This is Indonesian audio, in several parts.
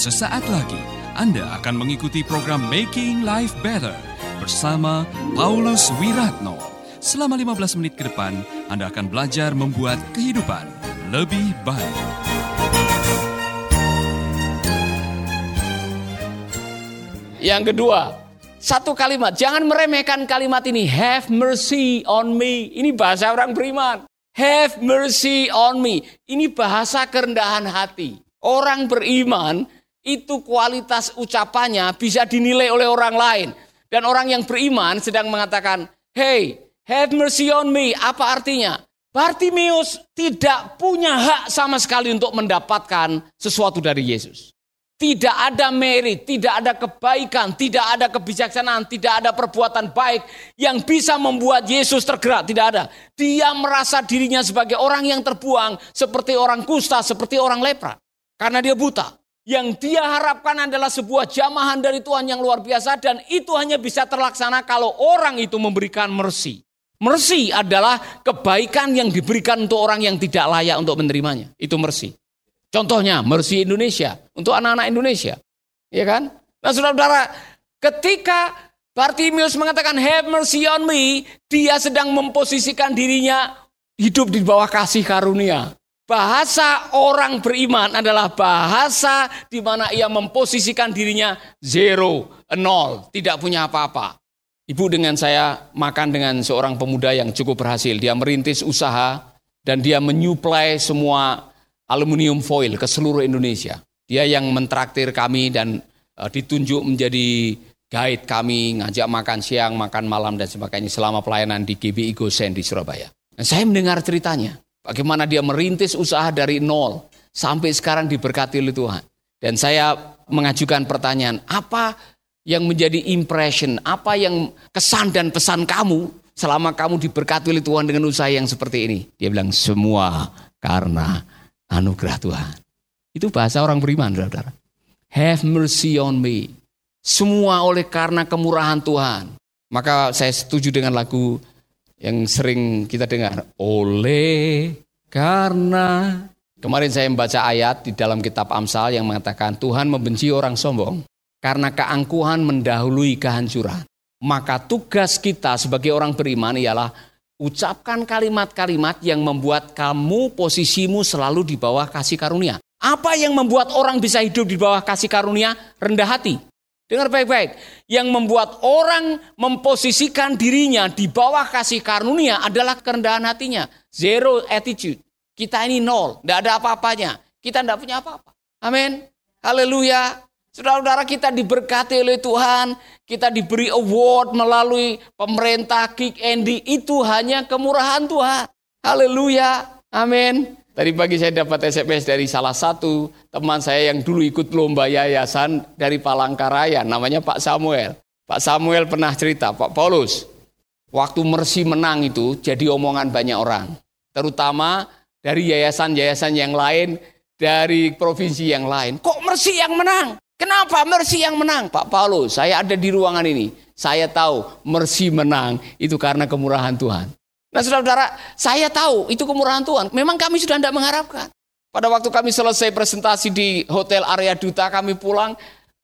Sesaat lagi Anda akan mengikuti program Making Life Better bersama Paulus Wiratno. Selama 15 menit ke depan, Anda akan belajar membuat kehidupan lebih baik. Yang kedua, satu kalimat, jangan meremehkan kalimat ini. Have mercy on me. Ini bahasa orang beriman. Have mercy on me. Ini bahasa kerendahan hati. Orang beriman itu kualitas ucapannya bisa dinilai oleh orang lain. Dan orang yang beriman sedang mengatakan, hey, have mercy on me. Apa artinya? Bartimius tidak punya hak sama sekali untuk mendapatkan sesuatu dari Yesus. Tidak ada merit, tidak ada kebaikan, tidak ada kebijaksanaan, tidak ada perbuatan baik yang bisa membuat Yesus tergerak. Tidak ada. Dia merasa dirinya sebagai orang yang terbuang, seperti orang kusta, seperti orang lepra. Karena dia buta. Yang dia harapkan adalah sebuah jamahan dari Tuhan yang luar biasa dan itu hanya bisa terlaksana kalau orang itu memberikan mercy. Mercy adalah kebaikan yang diberikan untuk orang yang tidak layak untuk menerimanya. Itu mercy. Contohnya mercy Indonesia untuk anak-anak Indonesia. Ya kan? Nah saudara-saudara, ketika Bartimius mengatakan have mercy on me, dia sedang memposisikan dirinya hidup di bawah kasih karunia. Bahasa orang beriman adalah bahasa di mana ia memposisikan dirinya zero, nol, tidak punya apa-apa. Ibu dengan saya makan dengan seorang pemuda yang cukup berhasil. Dia merintis usaha dan dia menyuplai semua aluminium foil ke seluruh Indonesia. Dia yang mentraktir kami dan uh, ditunjuk menjadi guide kami, ngajak makan siang, makan malam dan sebagainya selama pelayanan di GBI Gosen di Surabaya. Dan saya mendengar ceritanya. Bagaimana dia merintis usaha dari nol sampai sekarang diberkati oleh Tuhan. Dan saya mengajukan pertanyaan, apa yang menjadi impression, apa yang kesan dan pesan kamu selama kamu diberkati oleh Tuhan dengan usaha yang seperti ini? Dia bilang, semua karena anugerah Tuhan. Itu bahasa orang beriman, saudara. Have mercy on me. Semua oleh karena kemurahan Tuhan. Maka saya setuju dengan lagu yang sering kita dengar. Oleh karena kemarin saya membaca ayat di dalam kitab Amsal yang mengatakan Tuhan membenci orang sombong karena keangkuhan mendahului kehancuran. Maka tugas kita sebagai orang beriman ialah ucapkan kalimat-kalimat yang membuat kamu posisimu selalu di bawah kasih karunia. Apa yang membuat orang bisa hidup di bawah kasih karunia? Rendah hati. Dengar baik-baik. Yang membuat orang memposisikan dirinya di bawah kasih karunia adalah kerendahan hatinya. Zero attitude. Kita ini nol. Tidak ada apa-apanya. Kita tidak punya apa-apa. Amin. Haleluya. Saudara-saudara kita diberkati oleh Tuhan. Kita diberi award melalui pemerintah Kick Andy. Itu hanya kemurahan Tuhan. Haleluya. Amin. Tadi pagi saya dapat SMS dari salah satu teman saya yang dulu ikut lomba yayasan dari Palangkaraya, namanya Pak Samuel. Pak Samuel pernah cerita, Pak Paulus, waktu Mercy menang itu jadi omongan banyak orang. Terutama dari yayasan-yayasan yang lain, dari provinsi yang lain. Kok Mercy yang menang? Kenapa Mercy yang menang? Pak Paulus, saya ada di ruangan ini. Saya tahu Mercy menang itu karena kemurahan Tuhan. Nah saudara-saudara, saya tahu itu kemurahan Tuhan. Memang kami sudah tidak mengharapkan. Pada waktu kami selesai presentasi di Hotel Area Duta, kami pulang,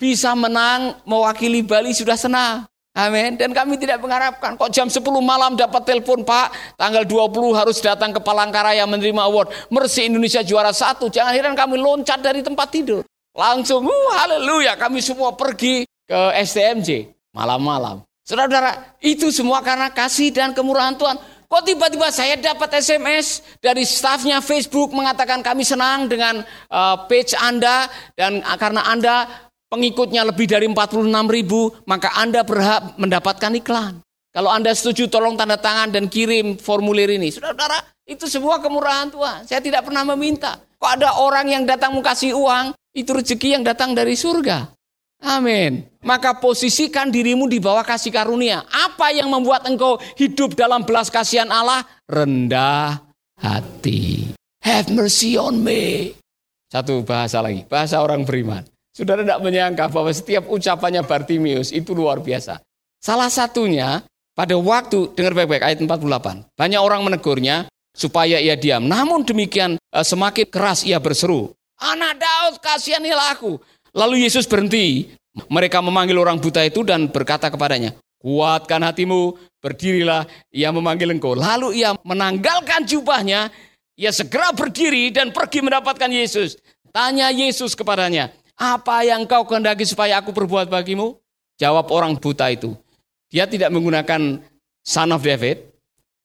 bisa menang mewakili Bali sudah senang. Amin. Dan kami tidak mengharapkan. Kok jam 10 malam dapat telepon Pak, tanggal 20 harus datang ke Palangkaraya menerima award. Mersi Indonesia juara satu. Jangan heran kami loncat dari tempat tidur. Langsung, uh, haleluya, kami semua pergi ke STMJ malam-malam. Saudara-saudara, itu semua karena kasih dan kemurahan Tuhan. Kok tiba-tiba saya dapat SMS dari stafnya Facebook mengatakan kami senang dengan uh, page Anda dan karena Anda pengikutnya lebih dari 46 ribu, maka Anda berhak mendapatkan iklan. Kalau Anda setuju tolong tanda tangan dan kirim formulir ini. Saudara-saudara, itu semua kemurahan Tuhan. Saya tidak pernah meminta. Kok ada orang yang datang mau kasih uang, itu rezeki yang datang dari surga. Amin. Maka posisikan dirimu di bawah kasih karunia. Apa yang membuat engkau hidup dalam belas kasihan Allah? Rendah hati. Have mercy on me. Satu bahasa lagi, bahasa orang beriman. Saudara tidak menyangka bahwa setiap ucapannya Bartimius itu luar biasa. Salah satunya pada waktu, dengar baik-baik ayat 48. Banyak orang menegurnya supaya ia diam. Namun demikian eh, semakin keras ia berseru. Anak Daud kasihanilah aku. Lalu Yesus berhenti. Mereka memanggil orang buta itu dan berkata kepadanya, kuatkan hatimu, berdirilah, ia memanggil engkau. Lalu ia menanggalkan jubahnya, ia segera berdiri dan pergi mendapatkan Yesus. Tanya Yesus kepadanya, apa yang kau kehendaki supaya aku berbuat bagimu? Jawab orang buta itu. Dia tidak menggunakan son of David,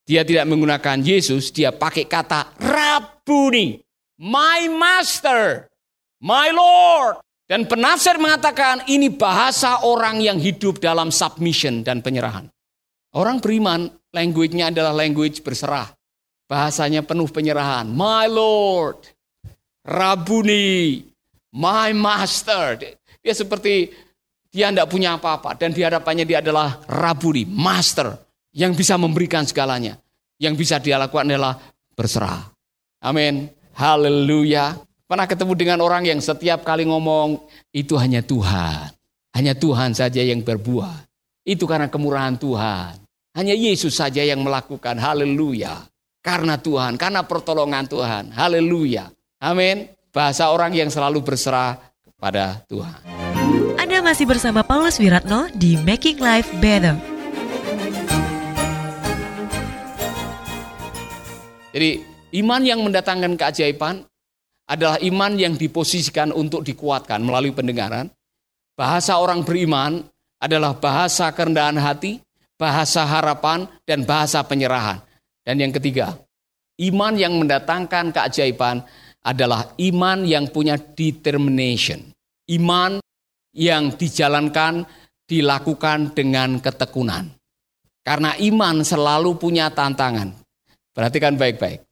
dia tidak menggunakan Yesus, dia pakai kata Rabuni, my master, my Lord. Dan penafsir mengatakan ini bahasa orang yang hidup dalam submission dan penyerahan. Orang beriman, language-nya adalah language berserah. Bahasanya penuh penyerahan. My Lord, Rabuni, my Master. Dia seperti dia tidak punya apa-apa. Dan di hadapannya dia adalah Rabuni, Master. Yang bisa memberikan segalanya. Yang bisa dia lakukan adalah berserah. Amin. Haleluya. Pernah ketemu dengan orang yang setiap kali ngomong, itu hanya Tuhan. Hanya Tuhan saja yang berbuat. Itu karena kemurahan Tuhan. Hanya Yesus saja yang melakukan. Haleluya. Karena Tuhan, karena pertolongan Tuhan. Haleluya. Amin. Bahasa orang yang selalu berserah kepada Tuhan. Anda masih bersama Paulus Wiratno di Making Life Better. Jadi iman yang mendatangkan keajaiban adalah iman yang diposisikan untuk dikuatkan melalui pendengaran. Bahasa orang beriman adalah bahasa kerendahan hati, bahasa harapan, dan bahasa penyerahan. Dan yang ketiga, iman yang mendatangkan keajaiban adalah iman yang punya determination. Iman yang dijalankan, dilakukan dengan ketekunan. Karena iman selalu punya tantangan. Perhatikan baik-baik.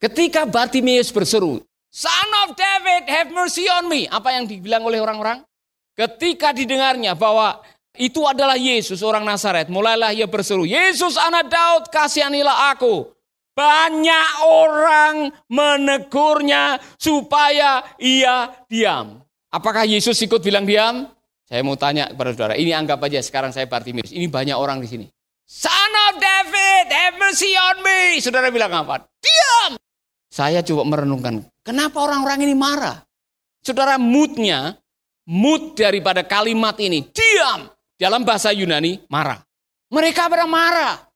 Ketika Bartimeus berseru, Son of David, have mercy on me. Apa yang dibilang oleh orang-orang? Ketika didengarnya bahwa itu adalah Yesus orang Nazaret, mulailah ia berseru, Yesus anak Daud, kasihanilah aku. Banyak orang menegurnya supaya ia diam. Apakah Yesus ikut bilang diam? Saya mau tanya kepada saudara, ini anggap aja sekarang saya Bartimeus. Ini banyak orang di sini. Son of David, have mercy on me. Saudara bilang apa? Diam. Saya coba merenungkan, kenapa orang-orang ini marah? Saudara, moodnya, mood daripada kalimat ini, diam. Dalam bahasa Yunani, marah. Mereka pada marah.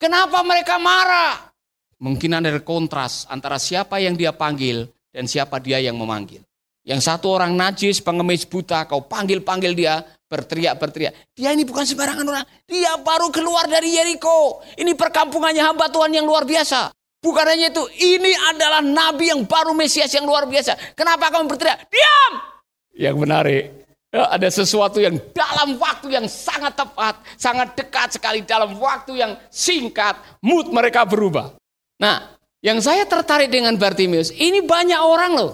Kenapa mereka marah? Mungkin ada kontras antara siapa yang dia panggil dan siapa dia yang memanggil. Yang satu orang najis, pengemis buta, kau panggil-panggil dia, berteriak-berteriak. Dia ini bukan sembarangan orang. Dia baru keluar dari Yeriko. Ini perkampungannya hamba Tuhan yang luar biasa. Bukan hanya itu, ini adalah nabi yang baru Mesias yang luar biasa. Kenapa kamu berteriak? Diam! Yang menarik, ya, ada sesuatu yang dalam waktu yang sangat tepat, sangat dekat sekali dalam waktu yang singkat, mood mereka berubah. Nah, yang saya tertarik dengan Bartimius, ini banyak orang loh.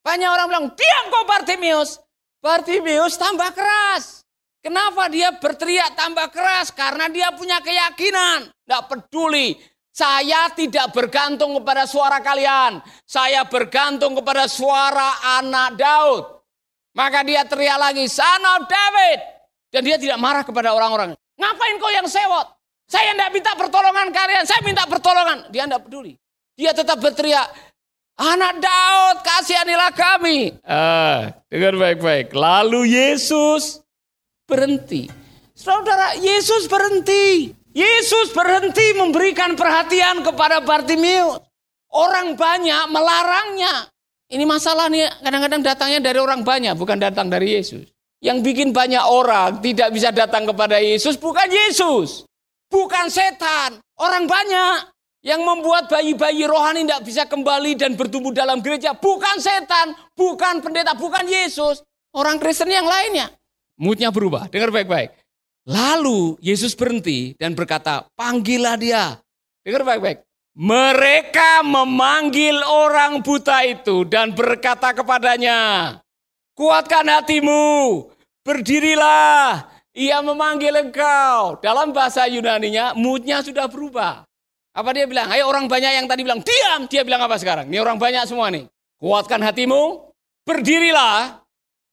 Banyak orang bilang, diam kok Bartimius. Bartimius tambah keras. Kenapa dia berteriak tambah keras? Karena dia punya keyakinan. Tidak peduli saya tidak bergantung kepada suara kalian. Saya bergantung kepada suara anak Daud. Maka dia teriak lagi, son of David. Dan dia tidak marah kepada orang-orang. Ngapain kau yang sewot? Saya tidak minta pertolongan kalian, saya minta pertolongan. Dia tidak peduli. Dia tetap berteriak, anak Daud kasihanilah kami. Ah, dengar baik-baik. Lalu Yesus berhenti. Saudara, Yesus berhenti. Yesus berhenti memberikan perhatian kepada Bartimius. Orang banyak melarangnya. Ini masalah nih kadang-kadang datangnya dari orang banyak, bukan datang dari Yesus. Yang bikin banyak orang tidak bisa datang kepada Yesus bukan Yesus. Bukan setan. Orang banyak yang membuat bayi-bayi rohani tidak bisa kembali dan bertumbuh dalam gereja. Bukan setan, bukan pendeta, bukan Yesus. Orang Kristen yang lainnya. Moodnya berubah. Dengar baik-baik. Lalu Yesus berhenti dan berkata, panggillah dia. Dengar baik-baik. Mereka memanggil orang buta itu dan berkata kepadanya, kuatkan hatimu, berdirilah, ia memanggil engkau. Dalam bahasa Yunaninya, moodnya sudah berubah. Apa dia bilang? Ayo orang banyak yang tadi bilang, diam. Dia bilang apa sekarang? Ini orang banyak semua nih. Kuatkan hatimu, berdirilah,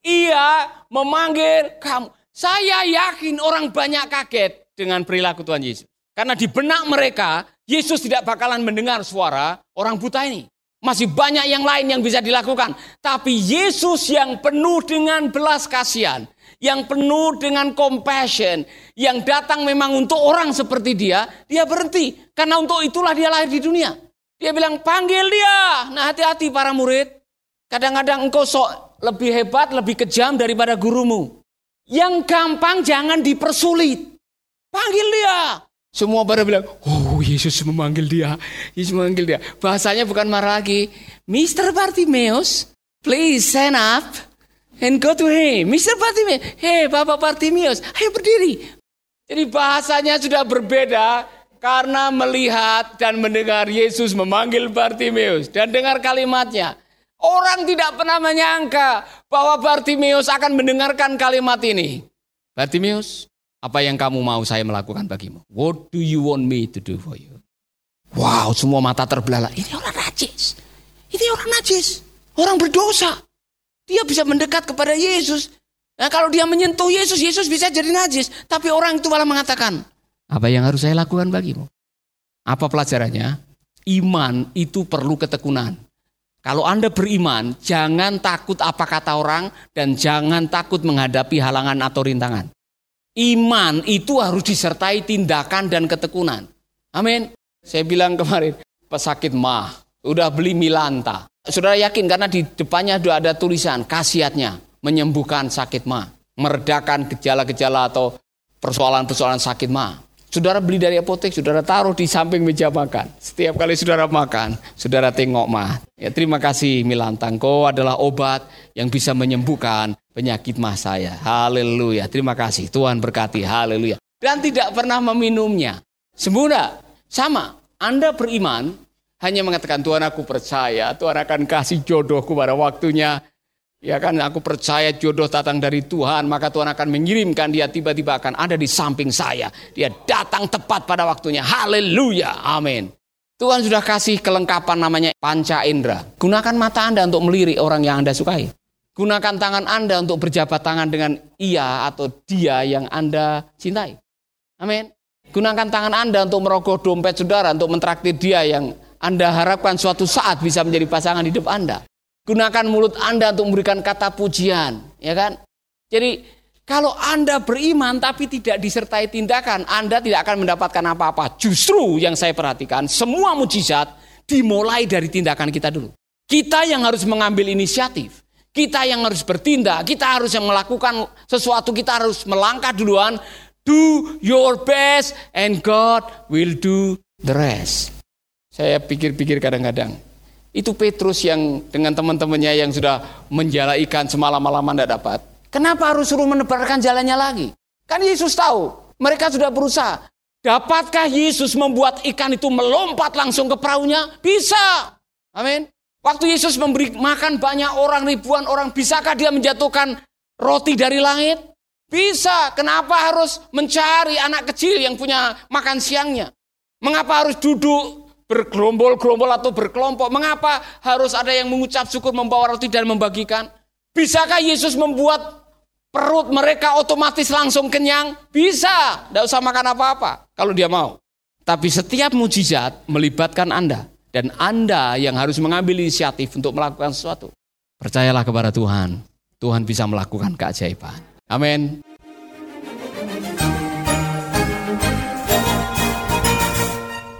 ia memanggil kamu. Saya yakin orang banyak kaget dengan perilaku Tuhan Yesus. Karena di benak mereka, Yesus tidak bakalan mendengar suara orang buta ini. Masih banyak yang lain yang bisa dilakukan. Tapi Yesus yang penuh dengan belas kasihan, yang penuh dengan compassion, yang datang memang untuk orang seperti dia, dia berhenti. Karena untuk itulah dia lahir di dunia. Dia bilang, panggil dia. Nah hati-hati para murid. Kadang-kadang engkau sok lebih hebat, lebih kejam daripada gurumu. Yang gampang jangan dipersulit. Panggil dia. Semua pada bilang, oh Yesus memanggil dia, Yesus memanggil dia. Bahasanya bukan marah lagi. Mr. Bartimeus, please stand up and go to him. Mr. Bartimeus, hey Bapak Bartimeus, ayo berdiri. Jadi bahasanya sudah berbeda karena melihat dan mendengar Yesus memanggil Bartimeus. Dan dengar kalimatnya. Orang tidak pernah menyangka bahwa Bartimeus akan mendengarkan kalimat ini. Bartimeus, apa yang kamu mau saya melakukan bagimu? What do you want me to do for you? Wow, semua mata terbelalak. Ini orang najis. Ini orang najis. Orang berdosa. Dia bisa mendekat kepada Yesus. Nah kalau dia menyentuh Yesus, Yesus bisa jadi najis. Tapi orang itu malah mengatakan, apa yang harus saya lakukan bagimu? Apa pelajarannya? Iman itu perlu ketekunan. Kalau Anda beriman, jangan takut apa kata orang dan jangan takut menghadapi halangan atau rintangan. Iman itu harus disertai tindakan dan ketekunan. Amin. Saya bilang kemarin, pesakit mah, udah beli Milanta. Saudara yakin karena di depannya sudah ada tulisan khasiatnya menyembuhkan sakit mah, meredakan gejala-gejala atau persoalan-persoalan sakit mah. Saudara beli dari apotek, saudara taruh di samping meja makan. Setiap kali saudara makan, saudara tengok mah. Ya terima kasih Milantang, kau adalah obat yang bisa menyembuhkan penyakit mah saya. Haleluya. Terima kasih. Tuhan berkati. Haleluya. Dan tidak pernah meminumnya. Semudah. Sama. Anda beriman, hanya mengatakan Tuhan aku percaya, Tuhan akan kasih jodohku pada waktunya. Ya kan aku percaya jodoh datang dari Tuhan, maka Tuhan akan mengirimkan dia tiba-tiba akan ada di samping saya. Dia datang tepat pada waktunya. Haleluya. Amin. Tuhan sudah kasih kelengkapan namanya panca indera. Gunakan mata Anda untuk melirik orang yang Anda sukai. Gunakan tangan Anda untuk berjabat tangan dengan ia atau dia yang Anda cintai. Amin. Gunakan tangan Anda untuk merogoh dompet saudara, untuk mentraktir dia yang Anda harapkan suatu saat bisa menjadi pasangan hidup Anda. Gunakan mulut Anda untuk memberikan kata pujian, ya kan? Jadi kalau Anda beriman tapi tidak disertai tindakan, Anda tidak akan mendapatkan apa-apa. Justru yang saya perhatikan, semua mujizat dimulai dari tindakan kita dulu. Kita yang harus mengambil inisiatif. Kita yang harus bertindak, kita harus yang melakukan sesuatu, kita harus melangkah duluan. Do your best and God will do the rest. Saya pikir-pikir kadang-kadang, itu Petrus yang dengan teman-temannya yang sudah menjala ikan semalam-malaman tidak dapat. Kenapa harus suruh menebarkan jalannya lagi? Kan Yesus tahu, mereka sudah berusaha. Dapatkah Yesus membuat ikan itu melompat langsung ke perahunya? Bisa. Amin. Waktu Yesus memberi makan banyak orang, ribuan orang, bisakah dia menjatuhkan roti dari langit? Bisa. Kenapa harus mencari anak kecil yang punya makan siangnya? Mengapa harus duduk bergerombol-gerombol atau berkelompok. Mengapa harus ada yang mengucap syukur membawa roti dan membagikan? Bisakah Yesus membuat perut mereka otomatis langsung kenyang? Bisa, tidak usah makan apa-apa kalau dia mau. Tapi setiap mujizat melibatkan Anda. Dan Anda yang harus mengambil inisiatif untuk melakukan sesuatu. Percayalah kepada Tuhan. Tuhan bisa melakukan keajaiban. Amin.